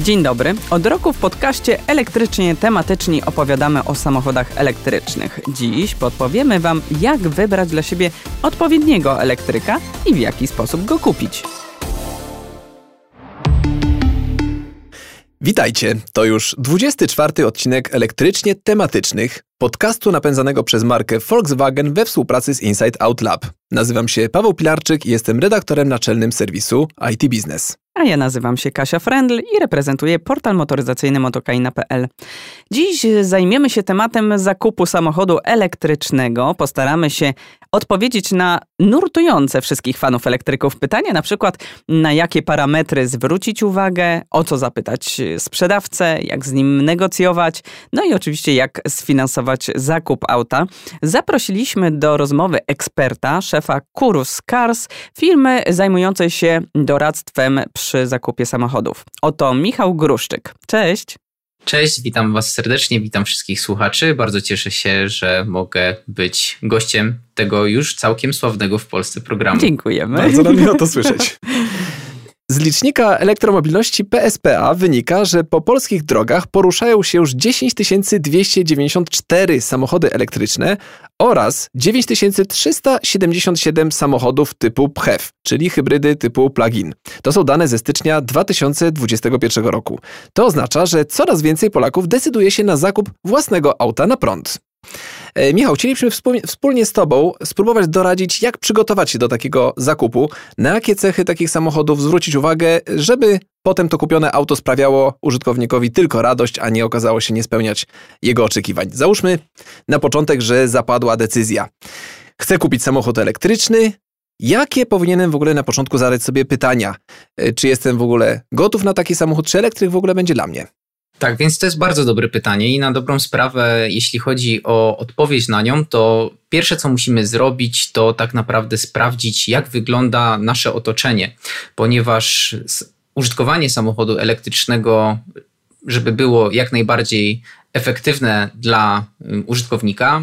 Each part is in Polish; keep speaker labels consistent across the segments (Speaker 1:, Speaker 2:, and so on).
Speaker 1: Dzień dobry. Od roku w podcaście elektrycznie tematyczni opowiadamy o samochodach elektrycznych. Dziś podpowiemy Wam, jak wybrać dla siebie odpowiedniego elektryka i w jaki sposób go kupić.
Speaker 2: Witajcie, to już 24 odcinek elektrycznie tematycznych podcastu napędzanego przez markę Volkswagen we współpracy z Inside Out Lab. Nazywam się Paweł Pilarczyk i jestem redaktorem naczelnym serwisu IT Business.
Speaker 1: A ja nazywam się Kasia Frendl i reprezentuję portal motoryzacyjny motokaina.pl. Dziś zajmiemy się tematem zakupu samochodu elektrycznego. Postaramy się odpowiedzieć na nurtujące wszystkich fanów elektryków pytania, na przykład na jakie parametry zwrócić uwagę, o co zapytać sprzedawcę, jak z nim negocjować, no i oczywiście jak sfinansować zakup auta. Zaprosiliśmy do rozmowy eksperta, szefa Kurus Cars, firmy zajmującej się doradztwem przy zakupie samochodów. Oto Michał Gruszczyk. Cześć.
Speaker 3: Cześć, witam Was serdecznie, witam wszystkich słuchaczy. Bardzo cieszę się, że mogę być gościem tego już całkiem sławnego w Polsce programu.
Speaker 1: Dziękujemy.
Speaker 2: Bardzo nam miło to słyszeć. Z licznika elektromobilności PSPA wynika, że po polskich drogach poruszają się już 10 294 samochody elektryczne oraz 9377 samochodów typu PHEV, czyli hybrydy typu plug-in. To są dane ze stycznia 2021 roku. To oznacza, że coraz więcej Polaków decyduje się na zakup własnego auta na prąd. E, Michał, chcielibyśmy wspólnie z Tobą spróbować doradzić, jak przygotować się do takiego zakupu, na jakie cechy takich samochodów zwrócić uwagę, żeby potem to kupione auto sprawiało użytkownikowi tylko radość, a nie okazało się nie spełniać jego oczekiwań. Załóżmy na początek, że zapadła decyzja. Chcę kupić samochód elektryczny, Jakie powinienem w ogóle na początku zadać sobie pytania? E, czy jestem w ogóle gotów na taki samochód, czy elektryk w ogóle będzie dla mnie?
Speaker 3: Tak, więc to jest bardzo dobre pytanie i na dobrą sprawę, jeśli chodzi o odpowiedź na nią, to pierwsze co musimy zrobić, to tak naprawdę sprawdzić, jak wygląda nasze otoczenie, ponieważ użytkowanie samochodu elektrycznego, żeby było jak najbardziej efektywne dla użytkownika,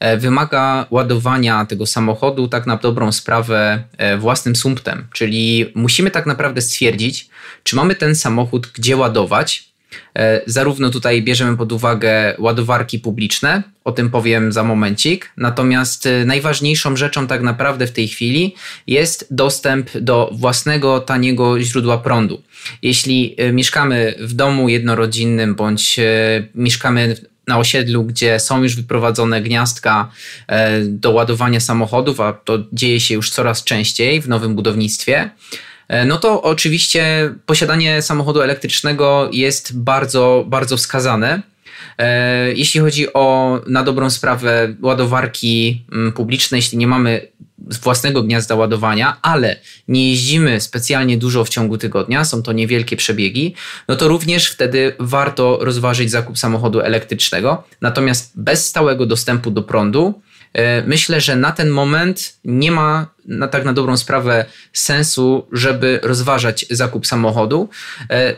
Speaker 3: e, wymaga ładowania tego samochodu tak na dobrą sprawę e, własnym sumptem, czyli musimy tak naprawdę stwierdzić, czy mamy ten samochód gdzie ładować, zarówno tutaj bierzemy pod uwagę ładowarki publiczne, o tym powiem za momencik. Natomiast e, najważniejszą rzeczą tak naprawdę w tej chwili jest dostęp do własnego, taniego źródła prądu. Jeśli e, mieszkamy w domu jednorodzinnym bądź mieszkamy na osiedlu, gdzie są już wyprowadzone gniazdka do ładowania samochodów, a to dzieje się już coraz częściej w nowym budownictwie, E, no to oczywiście posiadanie samochodu elektrycznego jest bardzo, bardzo wskazane. E, jeśli chodzi o na dobrą sprawę ładowarki mm, publiczne, jeśli nie mamy własnego gniazda ładowania, ale nie jeździmy specjalnie dużo w ciągu tygodnia, są to niewielkie przebiegi, no to również wtedy warto rozważyć zakup samochodu elektrycznego. Natomiast bez stałego dostępu do prądu, E, myślę, że na ten moment nie ma na tak na dobrą sprawę sensu, żeby rozważać zakup samochodu e,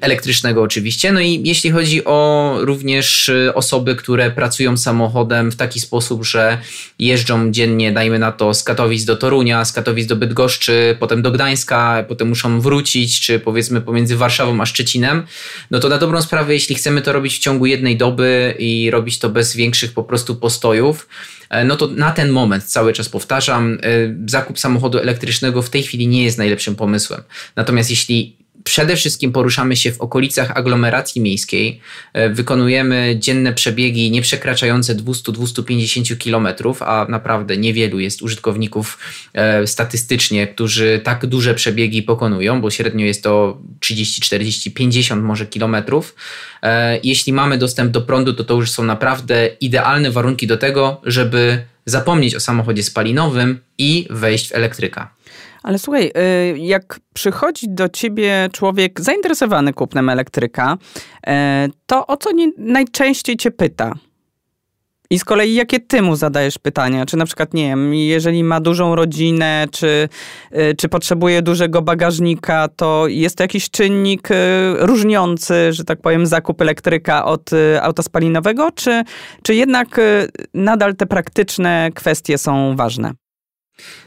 Speaker 3: elektrycznego oczywiście. No i jeśli chodzi o również e, osoby, które pracują samochodem w taki sposób, że jeżdżą dziennie, dajmy na to, z Katowic do Torunia, z Katowic do Bydgoszczy, potem do Gdańska, potem muszą wrócić, czy powiedzmy pomiędzy Warszawą a Szczecinem, no to na dobrą sprawę, jeśli chcemy to robić w ciągu jednej doby i robić to bez większych po prostu postojów, E, no to na ten moment, cały czas powtarzam, zakup samochodu elektrycznego w tej chwili nie jest najlepszym pomysłem. Natomiast jeśli przede wszystkim poruszamy się w okolicach aglomeracji miejskiej, e, wykonujemy dzienne przebiegi nie przekraczające 200-250 km, a naprawdę niewielu jest użytkowników e, statystycznie, którzy tak duże przebiegi pokonują, bo średnio jest to 30, 40, 50 może kilometrów. E, jeśli mamy dostęp do prądu, to to już są naprawdę idealne warunki do tego, żeby zapomnieć o samochodzie spalinowym i wejść w elektryka.
Speaker 1: Ale słuchaj, y, jak przychodzi do ciebie człowiek zainteresowany kupnem elektryka, y, to o co najczęściej cię pyta? I z kolei jakie ty mu zadajesz pytania? Czy na przykład, nie wiem, jeżeli ma dużą rodzinę, czy, y, czy potrzebuje dużego bagażnika, to jest to jakiś czynnik różniący, że tak powiem, zakup elektryka od auta spalinowego, czy, czy jednak nadal te praktyczne kwestie są ważne?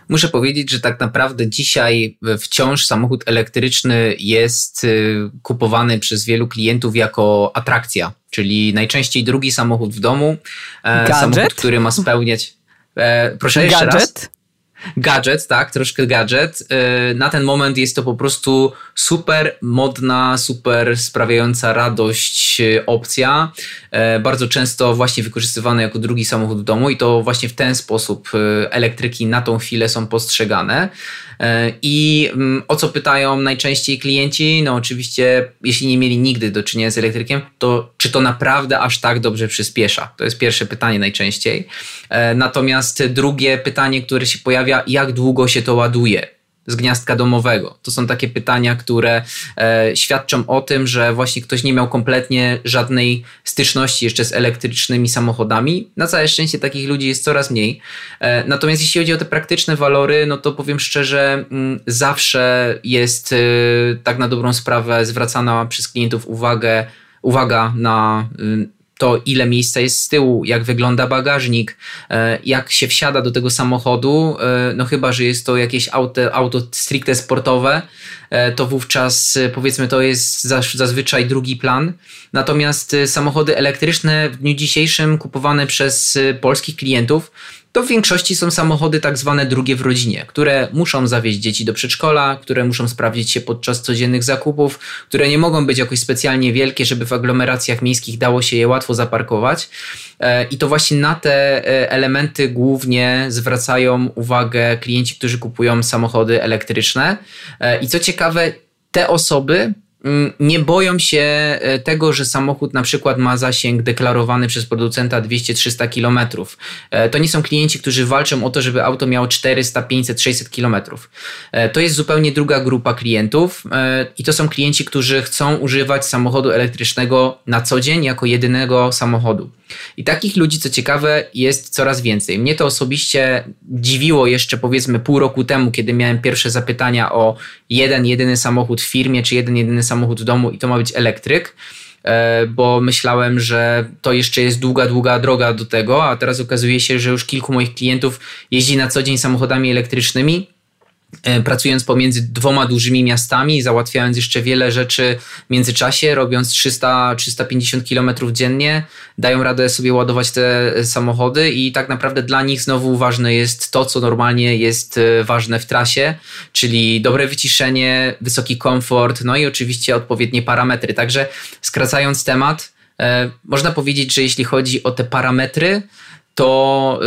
Speaker 3: Muszę powiedzieć, że tak naprawdę dzisiaj wciąż samochód elektryczny jest y, kupowany przez wielu klientów jako atrakcja, czyli najczęściej drugi samochód w domu,
Speaker 1: e, Gadżet?
Speaker 3: samochód, który ma spełniać. E, proszę jeszcze
Speaker 1: Gadżet?
Speaker 3: raz gadżet, tak, troszkę gadżet. Y, na ten moment jest to po prostu super modna, super sprawiająca radość opcja. Bardzo często właśnie wykorzystywana jako drugi samochód w domu i to właśnie w ten sposób elektryki na tą chwilę są postrzegane. I mm, o co pytają najczęściej klienci? No oczywiście, jeśli nie mieli nigdy do czynienia z elektrykiem, to czy to naprawdę aż tak dobrze przyspiesza? To jest pierwsze pytanie najczęściej. Natomiast drugie pytanie, które się pojawia, jak długo się to ładuje z gniazdka domowego? To są takie pytania, które e, świadczą o tym, że właśnie ktoś nie miał kompletnie żadnej styczności jeszcze z elektrycznymi samochodami. Na całe szczęście takich ludzi jest coraz mniej. E, natomiast jeśli chodzi o te praktyczne walory, no to powiem szczerze, m, mm, zawsze jest e, tak na dobrą sprawę zwracana przez klientów uwagę, uwaga na y, to ile miejsca jest z tyłu, jak wygląda bagażnik, e, jak się wsiada do tego samochodu, e, no chyba, że jest to jakieś auto, auto stricte sportowe, to wówczas powiedzmy to jest zazwyczaj drugi plan. Natomiast samochody elektryczne w dniu dzisiejszym kupowane przez polskich klientów to w większości są samochody tak zwane drugie w rodzinie, które muszą zawieźć dzieci do przedszkola, które muszą sprawdzić się podczas codziennych zakupów, które nie mogą być jakoś specjalnie wielkie, żeby w aglomeracjach miejskich dało się je łatwo zaparkować. E, I to właśnie na te e, elementy głównie zwracają uwagę klienci, którzy kupują samochody elektryczne. E, I co ciekawe, te osoby Mm, nie boją się e, tego, że samochód na przykład ma zasięg deklarowany przez producenta 200-300 km. To nie są klienci, którzy walczą o to, żeby auto miało 400, 500, 600 km. To jest zupełnie druga grupa klientów e, i to są klienci, którzy chcą używać samochodu elektrycznego na co dzień jako jedynego samochodu. I takich ludzi, co ciekawe, jest coraz więcej. Mnie to osobiście dziwiło jeszcze powiedzmy pół roku temu, kiedy miałem pierwsze zapytania o jeden, jedyny samochód w firmie, czy jeden, jedyny samochód w domu i to ma być elektryk e, bo myślałem, że to jeszcze jest długa, długa droga do tego, a teraz okazuje się, że już kilku moich klientów jeździ na co dzień samochodami elektrycznymi pracując pomiędzy dwoma dużymi miastami, załatwiając jeszcze wiele rzeczy w międzyczasie, robiąc 300-350 km dziennie, dają radę sobie ładować te samochody i tak naprawdę dla nich znowu ważne jest to, co normalnie jest e, ważne w trasie, czyli dobre wyciszenie, wysoki komfort, no i oczywiście odpowiednie parametry. Także skracając temat, e, można powiedzieć, że jeśli chodzi o te parametry, to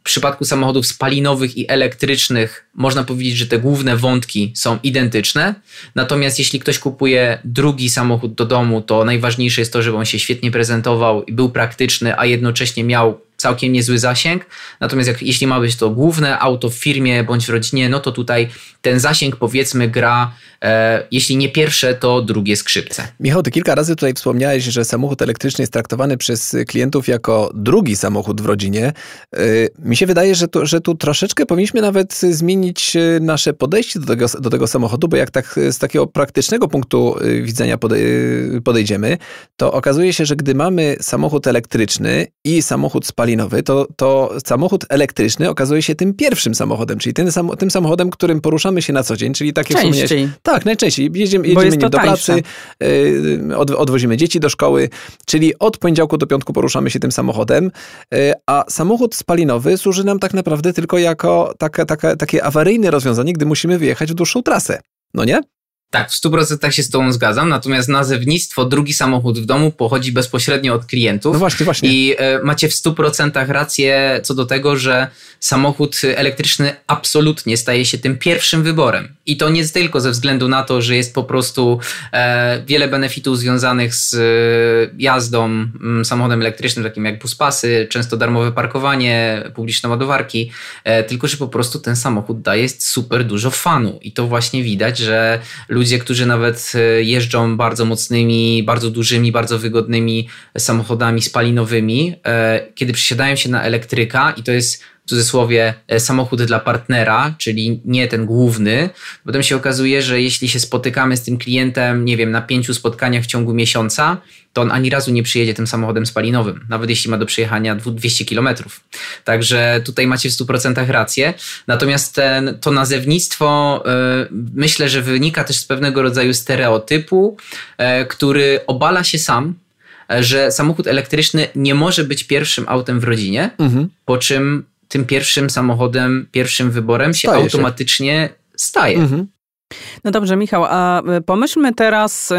Speaker 3: w przypadku samochodów spalinowych i elektrycznych można powiedzieć, że te główne wątki są identyczne. Natomiast jeśli ktoś kupuje drugi samochód do domu, to najważniejsze jest to, żeby on się świetnie prezentował i był praktyczny, a jednocześnie miał całkiem niezły zasięg. Natomiast jak, jeśli ma być to główne auto w firmie bądź w rodzinie, no to tutaj ten zasięg powiedzmy gra, e, jeśli nie pierwsze, to drugie skrzypce.
Speaker 2: Michał, ty kilka razy tutaj wspomniałeś, że samochód elektryczny jest traktowany przez klientów jako drugi samochód w rodzinie. E, mi się wydaje, że tu, że tu troszeczkę powinniśmy nawet zmienić e, nasze podejście do tego, do tego samochodu, bo jak tak z takiego praktycznego punktu e, widzenia podejdziemy, to okazuje się, że gdy mamy samochód elektryczny i samochód spalinowy, spalinowy, to, to samochód elektryczny okazuje się tym pierwszym samochodem, czyli tym, tym samochodem, którym poruszamy się na co dzień, czyli takie
Speaker 1: Częściej.
Speaker 2: Tak, najczęściej. Jedziemy, jedziemy nim do pracy, yy, od, odwozimy dzieci do szkoły, czyli od poniedziałku do piątku poruszamy się tym samochodem, yy, a samochód spalinowy służy nam tak naprawdę tylko jako taka, taka, takie awaryjne rozwiązanie, gdy musimy wyjechać w dłuższą trasę. No nie?
Speaker 3: Tak, w 100% się z Tobą zgadzam, natomiast nazewnictwo drugi samochód w domu pochodzi bezpośrednio od klientów.
Speaker 2: No właśnie, właśnie.
Speaker 3: I e, macie w 100% rację co do tego, że samochód elektryczny absolutnie staje się tym pierwszym wyborem. I to nie tylko ze względu na to, że jest po prostu e, wiele benefitów związanych z e, jazdą samochodem elektrycznym, takim jak buspasy, często darmowe parkowanie, publiczne ładowarki, tylko że po prostu ten samochód daje super dużo fanu. I to właśnie widać, że ludzie, którzy nawet e, jeżdżą bardzo mocnymi, bardzo dużymi, bardzo wygodnymi samochodami spalinowymi, e, kiedy przesiadają się na elektryka i to jest w cudzysłowie e, samochód dla partnera, czyli nie ten główny. Potem się okazuje, że jeśli się spotykamy z tym klientem, nie wiem, na pięciu spotkaniach w ciągu miesiąca, to on ani razu nie przyjedzie tym samochodem spalinowym, nawet jeśli ma do przejechania 200 km. Także tutaj macie w 100% rację. Natomiast ten, to nazewnictwo y, myślę, że wynika też z pewnego rodzaju stereotypu, y, który obala się sam, że samochód elektryczny nie może być pierwszym autem w rodzinie, mhm. po czym tym pierwszym samochodem, pierwszym wyborem się staje automatycznie się. staje. Mhm.
Speaker 1: No dobrze, Michał, a y, pomyślmy teraz, y,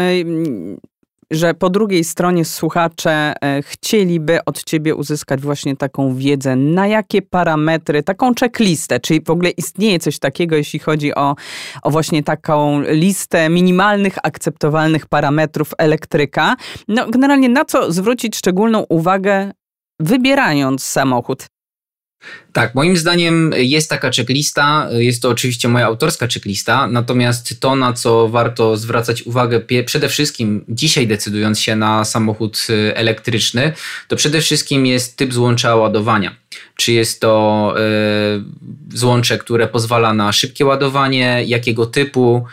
Speaker 1: że po drugiej stronie słuchacze y, chcieliby od ciebie uzyskać właśnie taką wiedzę, na jakie parametry, taką checklistę, czyli w ogóle istnieje coś takiego, jeśli chodzi o, o właśnie taką listę minimalnych, akceptowalnych parametrów elektryka. No generalnie na co zwrócić szczególną uwagę wybierając samochód?
Speaker 3: Tak, moim zdaniem jest taka checklista. Jest to oczywiście moja autorska checklista, natomiast to, na co warto zwracać uwagę przede wszystkim dzisiaj decydując się na samochód y, elektryczny, to przede wszystkim jest typ złącza ładowania. Czy jest to y, złącze, które pozwala na szybkie ładowanie, jakiego typu,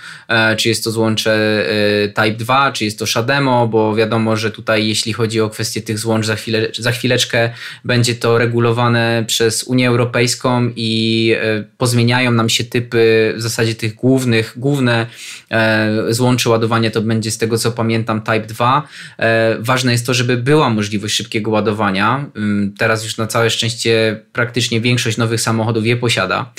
Speaker 3: y, czy jest to złącze y, Type 2, czy jest to Shademo, bo wiadomo, że tutaj jeśli chodzi o kwestię tych złącz za, chwilę, za chwileczkę będzie to regulowane przez Unię Europejską i e, pozmieniają nam się typy w zasadzie tych głównych, główne e, złącze ładowania to będzie z tego co pamiętam Type 2. E, ważne jest to, żeby była możliwość szybkiego ładowania. Mm, teraz już na całe szczęście praktycznie większość nowych samochodów je posiada.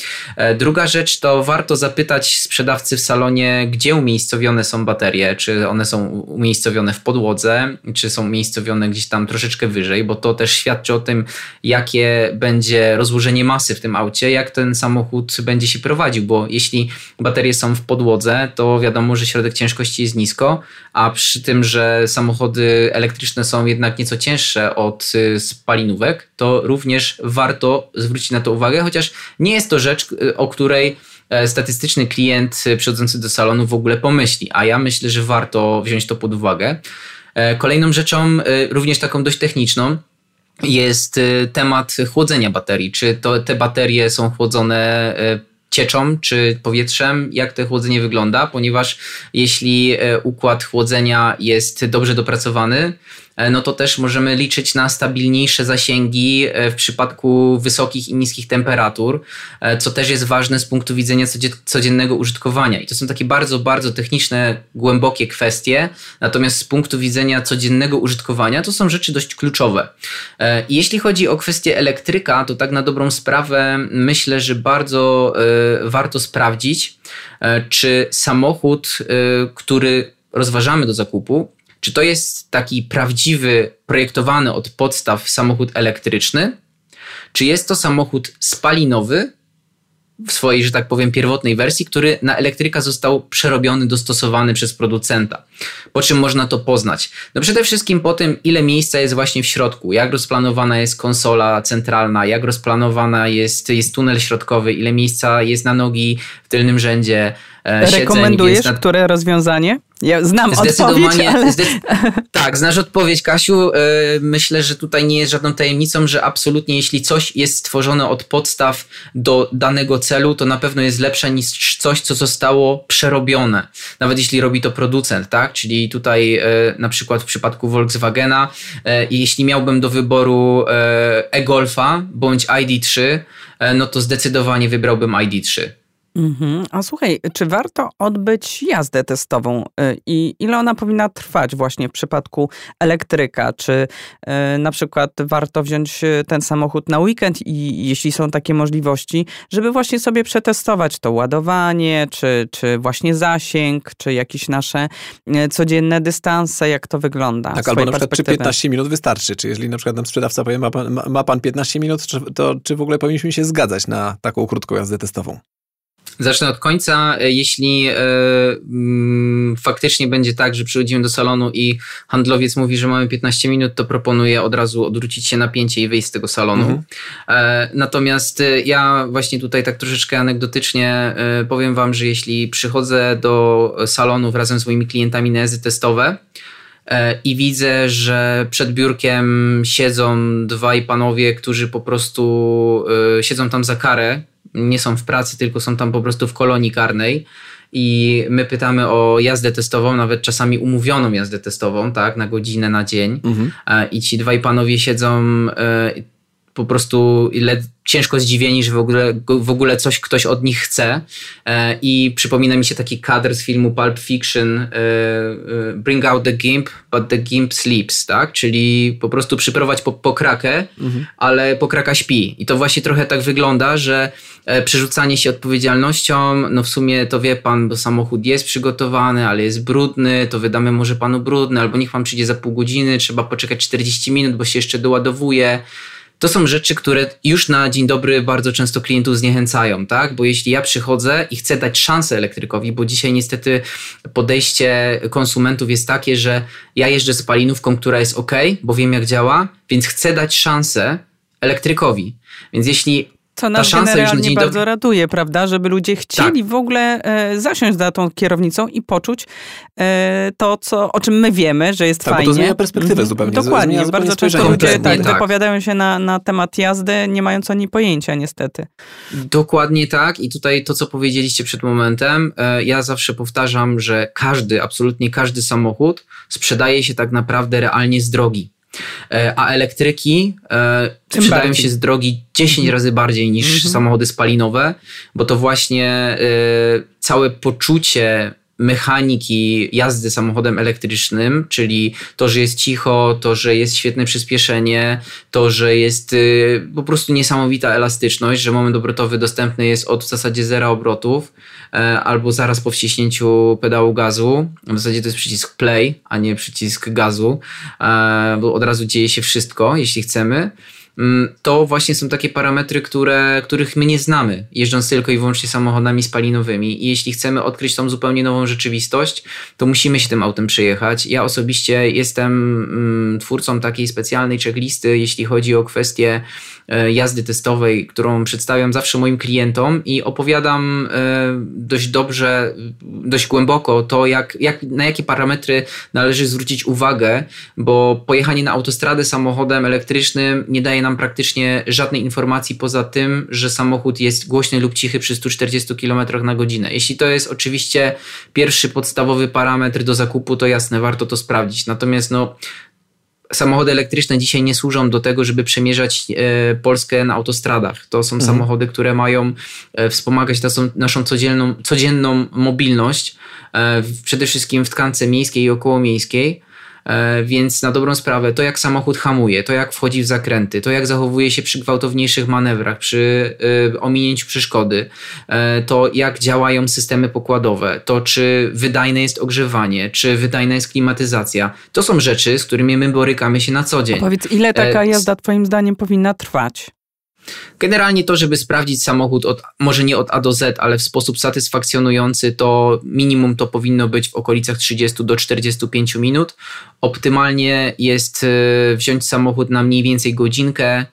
Speaker 3: Druga rzecz to warto zapytać sprzedawcy w salonie, gdzie umiejscowione są baterie, czy one są umiejscowione w podłodze, czy są umiejscowione gdzieś tam troszeczkę wyżej, bo to też świadczy o tym, jakie będzie rozłożenie rozłożenie masy w tym aucie, jak ten samochód będzie się prowadził, bo jeśli baterie są w podłodze, to wiadomo, że środek ciężkości jest nisko, a przy tym, że samochody elektryczne są jednak nieco cięższe od y, spalinówek, to również warto zwrócić na to uwagę, chociaż nie jest to rzecz, y, o której e, statystyczny klient y, przychodzący do salonu w ogóle pomyśli, a ja myślę, że warto wziąć to pod uwagę. E, kolejną rzeczą, również taką dość techniczną, jest y, temat chłodzenia baterii. Czy to te baterie są chłodzone y, cieczą czy powietrzem, jak to chłodzenie wygląda, ponieważ jeśli y, układ chłodzenia jest dobrze dopracowany, E, no to też możemy liczyć na stabilniejsze zasięgi e, w przypadku wysokich i niskich temperatur, e, co też jest ważne z punktu widzenia codziennego użytkowania. I to są takie bardzo, bardzo techniczne, głębokie kwestie, natomiast z punktu widzenia codziennego użytkowania to są rzeczy dość kluczowe. Jeśli chodzi o kwestię elektryka, to tak na dobrą sprawę myślę, że bardzo warto sprawdzić, czy samochód, który rozważamy do zakupu, czy to jest taki prawdziwy, projektowany od podstaw samochód elektryczny? Czy jest to samochód spalinowy w swojej, że tak powiem, pierwotnej wersji, który na elektryka został przerobiony, dostosowany przez producenta? Po czym można to poznać? No przede wszystkim po tym, ile miejsca jest właśnie w środku, jak rozplanowana jest konsola centralna, jak rozplanowana jest, jest tunel środkowy, ile miejsca jest na nogi w tylnym rzędzie,
Speaker 1: e, Rekomendujesz nad... które rozwiązanie? Ja znam odpowiedź, ale...
Speaker 3: Tak, znasz odpowiedź, Kasiu. E, myślę, że tutaj nie jest żadną tajemnicą, że absolutnie jeśli coś jest stworzone od podstaw do danego celu, to na pewno jest lepsze niż coś, co zostało przerobione. Nawet jeśli robi to producent, tak? Czyli tutaj e, na przykład w przypadku Volkswagena, jeśli miałbym do wyboru e-Golfa bądź ID3, no to zdecydowanie wybrałbym ID3.
Speaker 1: Mhm. A słuchaj, czy warto odbyć jazdę testową y, i ile ona powinna trwać właśnie w przypadku elektryka? Czy y, na przykład warto wziąć y, ten samochód na weekend i jeśli są takie możliwości, żeby właśnie sobie przetestować to ładowanie, czy, czy właśnie zasięg, czy jakieś nasze codzienne dystanse, jak to wygląda?
Speaker 2: Tak, albo na przykład czy 15 minut wystarczy? Czy jeżeli na przykład nam sprzedawca powie, ma pan, ma pan 15 minut, to czy w ogóle powinniśmy się zgadzać na taką krótką jazdę testową?
Speaker 3: Zacznę od końca. E, jeśli e, mm, faktycznie będzie tak, że przychodzimy do salonu i handlowiec mówi, że mamy 15 minut, to proponuję od razu odwrócić się napięcie i wyjść z tego salonu. Mhm. E, natomiast e, ja właśnie tutaj tak troszeczkę anegdotycznie powiem wam, że jeśli przychodzę do salonów razem z moimi klientami na jazdy testowe, i widzę, że przed biurkiem siedzą dwaj panowie, którzy po prostu siedzą tam za karę, nie są w pracy, tylko są tam po prostu w kolonii karnej i my pytamy o jazdę testową, nawet czasami umówioną jazdę testową, tak, na godzinę, na dzień. Mhm. I ci dwaj panowie siedzą po prostu ciężko zdziwieni, że w ogóle, w ogóle coś ktoś od nich chce. E, I przypomina mi się taki kadr z filmu Pulp Fiction e, e, Bring out the gimp, but the gimp sleeps, tak? Czyli po prostu przyprowadź po, pokrakę, mhm. ale pokraka śpi. I to właśnie trochę tak wygląda, że przerzucanie się odpowiedzialnością, no w sumie to wie pan, bo samochód jest przygotowany, ale jest brudny, to wydamy może panu brudny, albo niech pan przyjdzie za pół godziny, trzeba poczekać 40 minut, bo się jeszcze doładowuje. To są rzeczy, które już na dzień dobry bardzo często klientów zniechęcają, tak? Bo jeśli ja przychodzę i chcę dać szansę elektrykowi, bo dzisiaj niestety podejście konsumentów jest takie, że ja jeżdżę z palinówką, która jest ok, bo wiem jak działa, więc chcę dać szansę elektrykowi. Więc jeśli
Speaker 1: co nas generalnie bardzo do... raduje, prawda? Żeby ludzie chcieli tak. w ogóle e, zasiąść za tą kierownicą i poczuć e, to, co, o czym my wiemy, że jest
Speaker 2: tak,
Speaker 1: fajnie.
Speaker 2: Bo to zmienia perspektywę mhm. zupełnie.
Speaker 1: Dokładnie.
Speaker 2: Zmienia
Speaker 1: bardzo często ludzie tak, tak, wypowiadają się na, na temat jazdy, nie mając ani pojęcia niestety.
Speaker 3: Dokładnie tak. I tutaj to, co powiedzieliście przed momentem, e, ja zawsze powtarzam, że każdy, absolutnie każdy samochód sprzedaje się tak naprawdę realnie z drogi. E, a elektryki e, sprzedają się z drogi 10 mhm. razy bardziej niż mhm. samochody spalinowe, bo to właśnie e, całe poczucie mechaniki jazdy samochodem elektrycznym, czyli to, że jest cicho, to, że jest świetne przyspieszenie, to, że jest y, po prostu niesamowita elastyczność, że moment obrotowy dostępny jest od w zasadzie zera obrotów e, albo zaraz po wciśnięciu pedału gazu. W zasadzie to jest przycisk play, a nie przycisk gazu, e, bo od razu dzieje się wszystko, jeśli chcemy. Mm, to właśnie są takie parametry, które, których my nie znamy, jeżdżąc tylko i wyłącznie samochodami spalinowymi. I jeśli chcemy odkryć tą zupełnie nową rzeczywistość, to musimy się tym autem przejechać. Ja osobiście jestem mm, twórcą takiej specjalnej checklisty, jeśli chodzi o kwestie E, jazdy testowej, którą przedstawiam zawsze moim klientom i opowiadam e, dość dobrze, dość głęboko to, jak, jak, na jakie parametry należy zwrócić uwagę, bo pojechanie na autostradę samochodem elektrycznym nie daje nam praktycznie żadnej informacji poza tym, że samochód jest głośny lub cichy przy 140 km na godzinę. Jeśli to jest oczywiście pierwszy podstawowy parametr do zakupu, to jasne, warto to sprawdzić. Natomiast no, samochody elektryczne dzisiaj nie służą do tego, żeby przemierzać e, Polskę na autostradach. To są mhm. samochody, które mają e, wspomagać naszą, naszą codzienną, codzienną mobilność, e, przede wszystkim w tkance miejskiej i okołomiejskiej. E, więc na dobrą sprawę, to jak samochód hamuje, to jak wchodzi w zakręty, to jak zachowuje się przy gwałtowniejszych manewrach, przy y, ominięciu przeszkody, e, to jak działają systemy pokładowe, to czy wydajne jest ogrzewanie, czy wydajna jest klimatyzacja. To są rzeczy, z którymi my borykamy się na co dzień. A
Speaker 1: powiedz, ile taka jazda Twoim zdaniem powinna trwać?
Speaker 3: Generalnie to, żeby sprawdzić samochód od, może nie od A do Z, ale w sposób satysfakcjonujący, to minimum to powinno być w okolicach 30 do 45 minut. Optymalnie jest e, wziąć samochód na mniej więcej godzinkę e,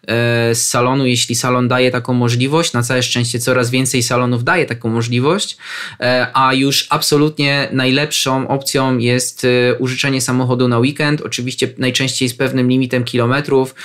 Speaker 3: z salonu, jeśli salon daje taką możliwość. Na całe szczęście coraz więcej salonów daje taką możliwość, e, a już absolutnie najlepszą opcją jest użyczenie samochodu na weekend. Oczywiście najczęściej z pewnym limitem kilometrów,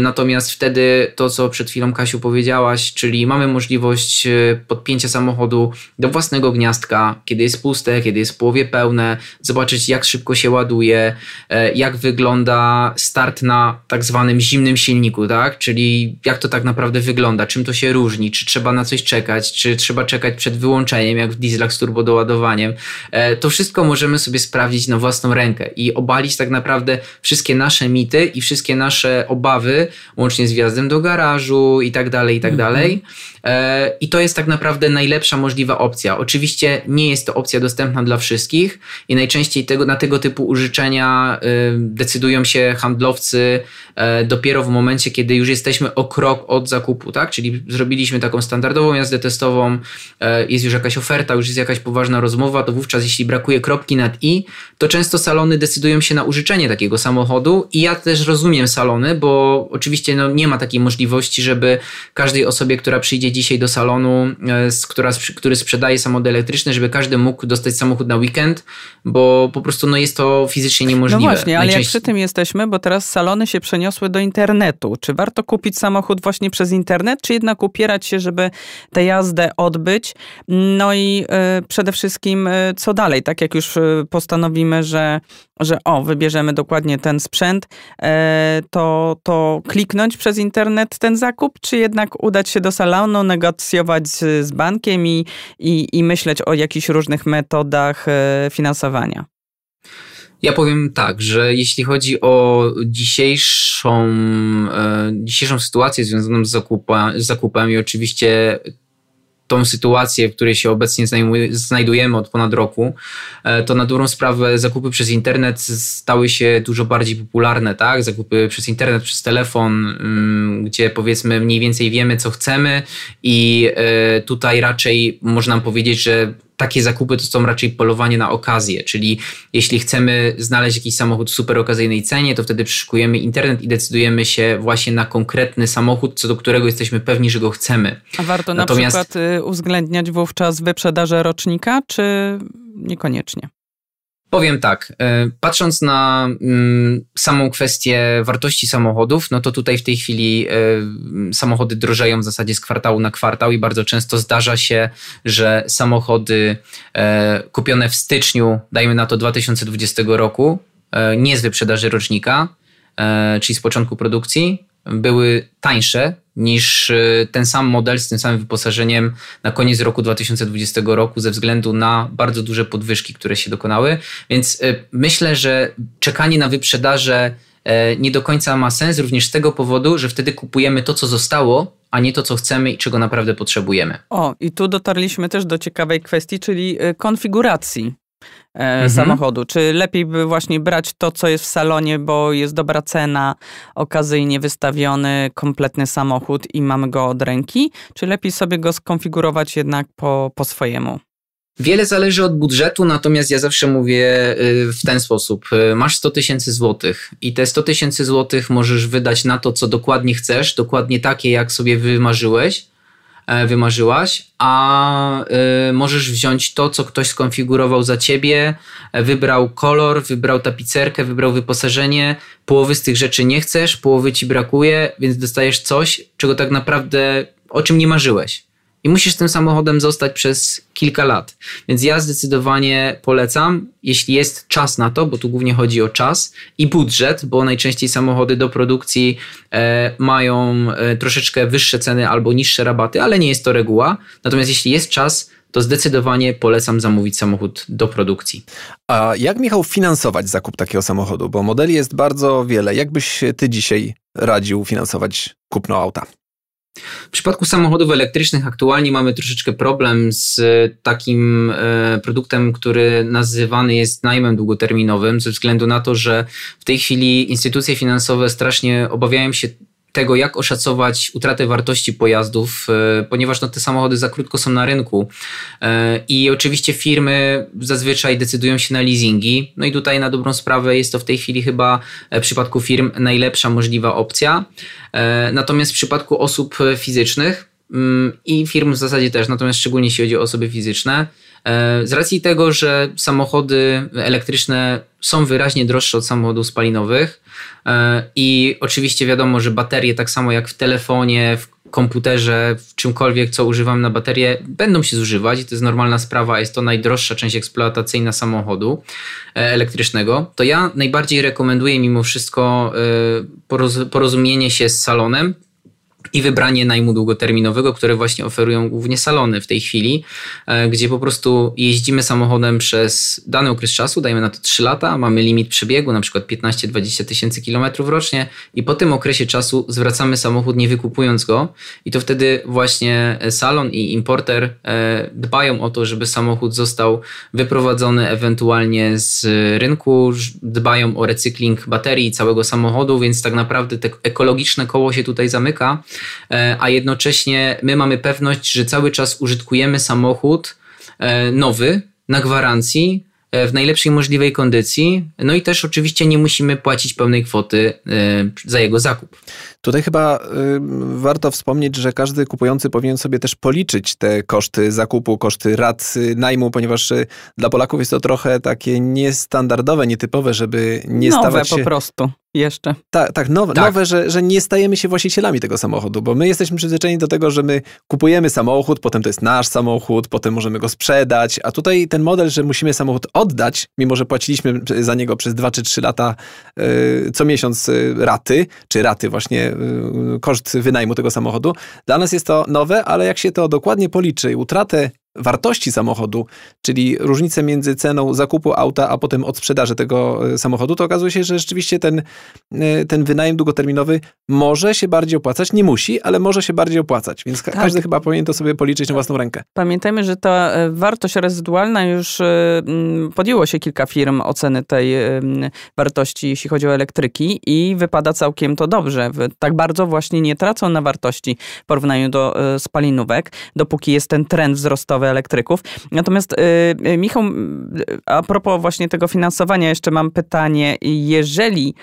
Speaker 3: natomiast wtedy to, co przed chwilą Kasiu powiedziałaś, czyli mamy możliwość podpięcia samochodu do własnego gniazdka, kiedy jest puste, kiedy jest w połowie pełne, zobaczyć jak szybko się ładuje, E, jak wygląda start na tak zwanym zimnym silniku, tak? Czyli jak to tak naprawdę wygląda, czym to się różni, czy trzeba na coś czekać, czy trzeba czekać przed wyłączeniem, jak w dieslach z turbodoładowaniem. E, to wszystko możemy sobie sprawdzić na własną rękę i obalić tak naprawdę wszystkie nasze mity i wszystkie nasze obawy, łącznie z wjazdem do garażu i tak dalej, i tak mhm. dalej. E, I to jest tak naprawdę najlepsza możliwa opcja. Oczywiście nie jest to opcja dostępna dla wszystkich i najczęściej tego, na tego typu użyczenia y, decydują się handlowcy e, dopiero w momencie, kiedy już jesteśmy o krok od zakupu, tak? Czyli zrobiliśmy taką standardową jazdę testową, e, jest już jakaś oferta, już jest jakaś poważna rozmowa, to wówczas jeśli brakuje kropki nad i, to często salony decydują się na użyczenie takiego samochodu i ja też rozumiem salony, bo oczywiście no, nie ma takiej możliwości, żeby żeby każdej osobie, która przyjdzie dzisiaj do salonu, z, która, który sprzedaje samochody elektryczne, żeby każdy mógł dostać samochód na weekend, bo po prostu no, jest to fizycznie niemożliwe.
Speaker 1: No właśnie, ale jak przy tym jesteśmy, bo teraz salony się przeniosły do internetu. Czy warto kupić samochód właśnie przez internet, czy jednak upierać się, żeby tę jazdę odbyć? No i y, przede wszystkim y, co dalej? Tak jak już postanowimy, że, że o, wybierzemy dokładnie ten sprzęt, to, to kliknąć przez internet ten zakup, czy jednak udać się do salonu, negocjować z, z bankiem i, i, i myśleć o jakichś różnych metodach finansowania?
Speaker 3: Ja powiem tak, że jeśli chodzi o dzisiejszą, e, dzisiejszą sytuację związaną z, zakupa, z zakupem i oczywiście tą sytuację, w której się obecnie znajdujemy od ponad roku, e, to na dobrą sprawę zakupy przez internet stały się dużo bardziej popularne, tak? Zakupy przez internet, przez telefon, mm, gdzie powiedzmy mniej więcej wiemy, co chcemy i e, tutaj raczej można powiedzieć, że takie zakupy to są raczej polowanie na okazję, czyli jeśli chcemy znaleźć jakiś samochód w super okazyjnej cenie, to wtedy przeszukujemy internet i decydujemy się właśnie na konkretny samochód, co do którego jesteśmy pewni, że go chcemy.
Speaker 1: A warto Natomiast... na przykład y, uwzględniać wówczas wyprzedażę rocznika, czy niekoniecznie?
Speaker 3: Powiem tak, e, patrząc na mm, samą kwestię wartości samochodów, no to tutaj w tej chwili e, samochody drożeją w zasadzie z kwartału na kwartał i bardzo często zdarza się, że samochody e, kupione w styczniu, dajmy na to 2020 roku, nie z wyprzedaży rocznika, czyli z początku produkcji, były tańsze niż e, ten sam model z tym samym wyposażeniem na koniec roku 2020 roku ze względu na bardzo duże podwyżki, które się dokonały. Więc e, myślę, że czekanie na wyprzedaże e, nie do końca ma sens, również z tego powodu, że wtedy kupujemy to, co zostało, a nie to, co chcemy i czego naprawdę potrzebujemy.
Speaker 1: O, i tu dotarliśmy też do ciekawej kwestii, czyli konfiguracji mhm. samochodu. Czy lepiej by właśnie brać to, co jest w salonie, bo jest dobra cena, okazyjnie wystawiony kompletny samochód i mamy go od ręki, czy lepiej sobie go skonfigurować jednak po, po swojemu?
Speaker 3: Wiele zależy od budżetu, natomiast ja zawsze mówię y, w ten sposób. Y, masz 100 tysięcy złotych i te 100 tysięcy złotych możesz wydać na to, co dokładnie chcesz, dokładnie takie, jak sobie wymarzyłeś, E, wymarzyłaś, a e, możesz wziąć to, co ktoś skonfigurował za ciebie, e, wybrał kolor, wybrał tapicerkę, wybrał wyposażenie, połowy z tych rzeczy nie chcesz, połowy ci brakuje, więc dostajesz coś, czego tak naprawdę o czym nie marzyłeś i musisz tym samochodem zostać przez kilka lat. Więc ja zdecydowanie polecam, jeśli jest czas na to, bo tu głównie chodzi o czas i budżet, bo najczęściej samochody do produkcji e, mają e, troszeczkę wyższe ceny albo niższe rabaty, ale nie jest to reguła. Natomiast jeśli jest czas, to zdecydowanie polecam zamówić samochód do produkcji.
Speaker 2: A jak, Michał, finansować zakup takiego samochodu? Bo modeli jest bardzo wiele. Jak byś ty dzisiaj radził finansować kupno auta?
Speaker 3: W przypadku samochodów elektrycznych aktualnie mamy troszeczkę problem z takim e, produktem, który nazywany jest najmem długoterminowym, ze względu na to, że w tej chwili instytucje finansowe strasznie obawiają się tego, jak oszacować utratę wartości pojazdów, e, ponieważ no, te samochody za krótko są na rynku. E, I oczywiście firmy zazwyczaj decydują się na leasingi. No i tutaj na dobrą sprawę jest to w tej chwili chyba w przypadku firm najlepsza możliwa opcja. E, natomiast w przypadku osób fizycznych mm, i firm w zasadzie też, natomiast szczególnie jeśli chodzi o osoby fizyczne, z racji tego, że samochody elektryczne są wyraźnie droższe od samochodów spalinowych i oczywiście wiadomo, że baterie tak samo jak w telefonie, w komputerze, w czymkolwiek, co używam na baterię, będą się zużywać i to jest normalna sprawa, jest to najdroższa część eksploatacyjna samochodu e, elektrycznego, to ja najbardziej rekomenduję mimo wszystko e, porozumienie się z salonem, i wybranie najmu długoterminowego, które właśnie oferują głównie salony w tej chwili, e, gdzie po prostu jeździmy samochodem przez dany okres czasu, dajmy na to 3 lata, mamy limit przebiegu, na przykład 15-20 tysięcy kilometrów rocznie i po tym okresie czasu zwracamy samochód nie wykupując go i to wtedy właśnie salon i importer e, dbają o to, żeby samochód został wyprowadzony ewentualnie z rynku, dbają o recykling baterii całego samochodu, więc tak naprawdę te ekologiczne koło się tutaj zamyka. E, a jednocześnie my mamy pewność, że cały czas użytkujemy samochód e, nowy na gwarancji e, w najlepszej możliwej kondycji. No i też oczywiście nie musimy płacić pełnej kwoty za jego zakup.
Speaker 2: Tutaj chyba y, warto wspomnieć, że każdy kupujący powinien sobie też policzyć te koszty zakupu, koszty rat y, najmu, ponieważ y, dla Polaków jest to trochę takie niestandardowe, nietypowe, żeby nie
Speaker 1: Nowe
Speaker 2: stawać się...
Speaker 1: po prostu jeszcze.
Speaker 2: Tak, tak, nowe, tak. nowe że, że nie stajemy się właścicielami tego samochodu, bo my jesteśmy przyzwyczajeni do tego, że my kupujemy samochód, potem to jest nasz samochód, potem możemy go sprzedać, a tutaj ten model, że musimy samochód oddać, mimo że płaciliśmy za niego przez 2 czy 3 lata yy, co miesiąc yy, raty, czy raty właśnie, koszt wynajmu tego samochodu, dla nas jest to nowe, ale jak się to dokładnie policzy i utratę wartości samochodu, czyli różnicę między ceną zakupu auta, a potem odsprzedaży tego e, samochodu, to okazuje się, że rzeczywiście ten, e, ten wynajem długoterminowy może się bardziej opłacać. Nie musi, ale może się bardziej opłacać, więc tak. każdy chyba powinien to sobie policzyć na własną rękę.
Speaker 1: Pamiętajmy, że ta e, wartość rezydualna już podjęło się kilka firm oceny tej wartości, jeśli chodzi o elektryki i wypada całkiem to dobrze. Tak bardzo właśnie nie tracą na wartości w porównaniu do spalinówek, dopóki jest ten trend wzrostowy elektryków. Natomiast y, Michał, a propos właśnie tego finansowania, jeszcze mam pytanie. Jeżeli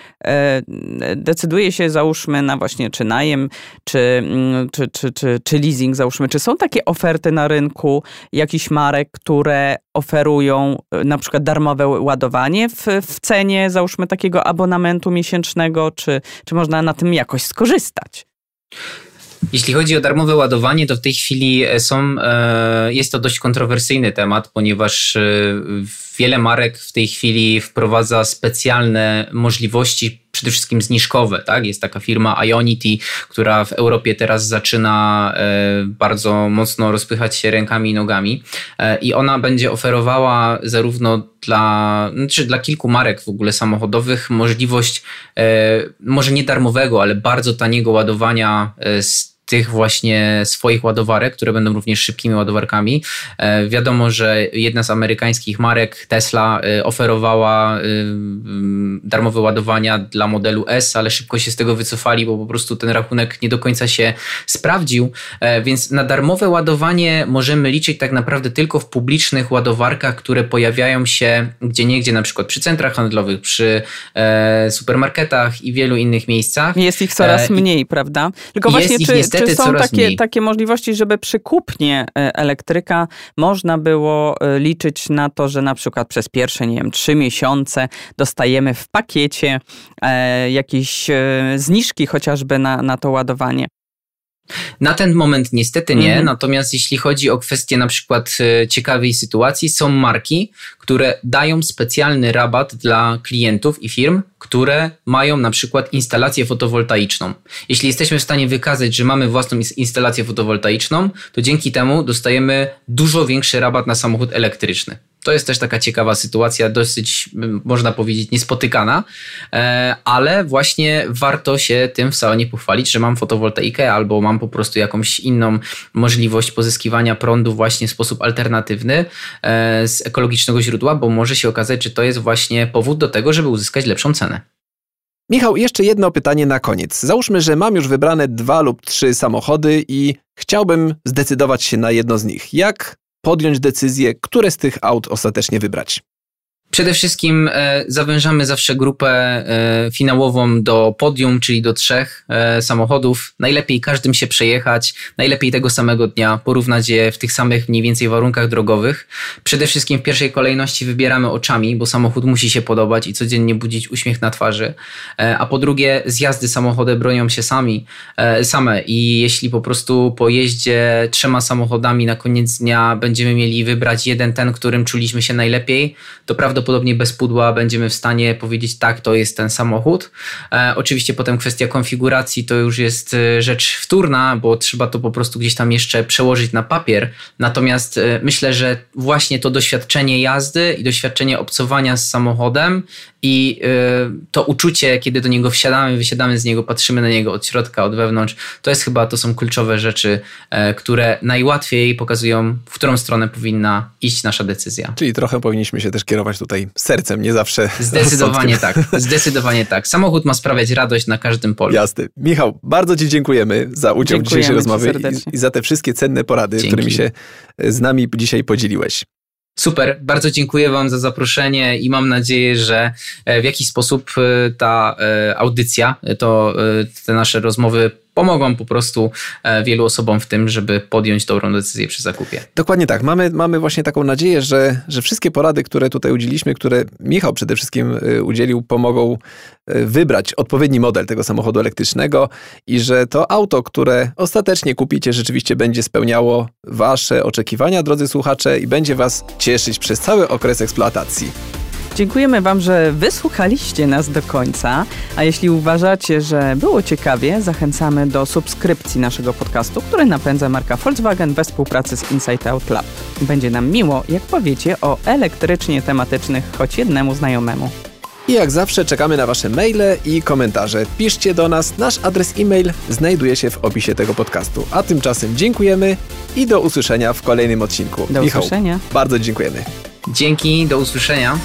Speaker 1: decyduje się, załóżmy, na właśnie czy najem, czy, mm, czy, czy, czy, czy leasing, załóżmy, czy są takie oferty na rynku jakichś marek, które oferują na przykład darmowe ładowanie w, w cenie, załóżmy, takiego abonamentu miesięcznego, czy, czy można na tym jakoś skorzystać?
Speaker 3: Jeśli chodzi o darmowe ładowanie, to w tej chwili e, są, e, jest to dość kontrowersyjny temat, ponieważ e, wiele marek w tej chwili wprowadza specjalne możliwości, przede wszystkim zniżkowe. Tak? Jest taka firma Ionity, która w Europie teraz zaczyna bardzo mocno rozpychać się rękami i nogami i ona będzie oferowała zarówno dla, znaczy dla kilku marek w ogóle samochodowych możliwość może nie darmowego, ale bardzo taniego ładowania z tych właśnie swoich ładowarek, które będą również szybkimi ładowarkami. E, wiadomo, że jedna z amerykańskich marek, Tesla, e, oferowała e, darmowe ładowania dla modelu S, ale szybko się z tego wycofali, bo po prostu ten rachunek nie do końca się sprawdził. Więc na darmowe ładowanie możemy liczyć tak naprawdę tylko w publicznych ładowarkach, które pojawiają się gdzie niegdzie, na przykład przy centrach handlowych, przy supermarketach i wielu innych miejscach.
Speaker 1: Jest ich coraz mniej, prawda?
Speaker 3: Tylko właśnie, czy,
Speaker 1: czy są takie, takie możliwości, żeby przy kupnie e, elektryka można było e, liczyć na to, że na przykład przez pierwsze, nie wiem, trzy miesiące dostajemy w pakiecie e, jakieś zniżki chociażby na, na to ładowanie?
Speaker 3: Na ten moment niestety nie, mhm. natomiast jeśli chodzi o kwestię na przykład e, ciekawej sytuacji, są marki, które dają specjalny rabat dla klientów i firm, które mają na przykład instalację fotowoltaiczną. Jeśli jesteśmy w stanie wykazać, że mamy własną instalację fotowoltaiczną, to dzięki temu dostajemy dużo większy rabat na samochód elektryczny. To jest też taka ciekawa sytuacja, dosyć, można powiedzieć, niespotykana, e, ale właśnie warto się tym w salonie pochwalić, że mam fotowoltaikę albo mam po prostu jakąś inną możliwość pozyskiwania prądu właśnie w sposób alternatywny e, z ekologicznego źródła, bo może się okazać, że to jest właśnie powód do tego, żeby uzyskać lepszą cenę.
Speaker 2: Michał, jeszcze jedno pytanie na koniec. Załóżmy, że mam już wybrane dwa lub trzy samochody i chciałbym zdecydować się na jedno z nich. Jak podjąć decyzję, które z tych aut ostatecznie wybrać.
Speaker 3: Przede wszystkim e, zawężamy zawsze grupę e, finałową do podium, czyli do trzech e, samochodów. Najlepiej każdym się przejechać, najlepiej tego samego dnia, porównać je w tych samych mniej więcej warunkach drogowych. Przede wszystkim w pierwszej kolejności wybieramy oczami, bo samochód musi się podobać i codziennie budzić uśmiech na twarzy. A po drugie, zjazdy samochody bronią się sami, same i jeśli po prostu po jeździe trzema samochodami na koniec dnia będziemy mieli wybrać jeden, ten, którym czuliśmy się najlepiej, to prawdopodobnie prawdopodobnie bez pudła będziemy w stanie powiedzieć tak, to jest ten samochód. E, oczywiście potem kwestia konfiguracji to już jest e, rzecz wtórna, bo trzeba to po prostu gdzieś tam jeszcze przełożyć na papier. Natomiast e, myślę, że właśnie to doświadczenie jazdy i doświadczenie obcowania z samochodem i y, to uczucie, kiedy do niego wsiadamy, wysiadamy z niego, patrzymy na niego od środka, od wewnątrz, to jest chyba, to są kluczowe rzeczy, e, które najłatwiej pokazują, w którą stronę powinna iść nasza decyzja.
Speaker 2: Czyli trochę powinniśmy się też kierować tutaj sercem, nie zawsze
Speaker 3: Zdecydowanie tak, zdecydowanie tak. Samochód ma sprawiać radość na każdym polu.
Speaker 2: Jasne. Michał, bardzo Ci dziękujemy za udział w dzisiejszej rozmowie i, i, za te wszystkie cenne porady, Dzięki. którymi się z nami dzisiaj podzieliłeś.
Speaker 3: Super, bardzo dziękuję Wam za zaproszenie i mam nadzieję, że w jakiś sposób ta audycja, to te nasze rozmowy pomogą po prostu e, wielu osobom w tym, żeby podjąć dobrą decyzję przy zakupie.
Speaker 2: Dokładnie tak. Mamy, mamy właśnie taką nadzieję, że, że wszystkie porady, które tutaj udzieliliśmy, które Michał przede wszystkim e, udzielił, pomogą e, wybrać odpowiedni model tego samochodu elektrycznego i że to auto, które ostatecznie kupicie, rzeczywiście będzie spełniało Wasze oczekiwania, drodzy słuchacze, i będzie Was cieszyć przez cały okres eksploatacji.
Speaker 1: Dziękujemy Wam, że wysłuchaliście nas do końca, a jeśli uważacie, że było ciekawie, zachęcamy do subskrypcji naszego podcastu, który napędza marka Volkswagen we współpracy z Insight Out Lab. Będzie nam miło, jak powiecie o elektrycznie tematycznych choć jednemu znajomemu.
Speaker 2: I jak zawsze czekamy na Wasze maile i komentarze. Piszcie do nas, nasz adres e-mail znajduje się w opisie tego podcastu. A tymczasem dziękujemy i do usłyszenia w kolejnym odcinku.
Speaker 1: Do Michał, usłyszenia.
Speaker 2: Bardzo dziękujemy.
Speaker 3: Dzięki, do usłyszenia.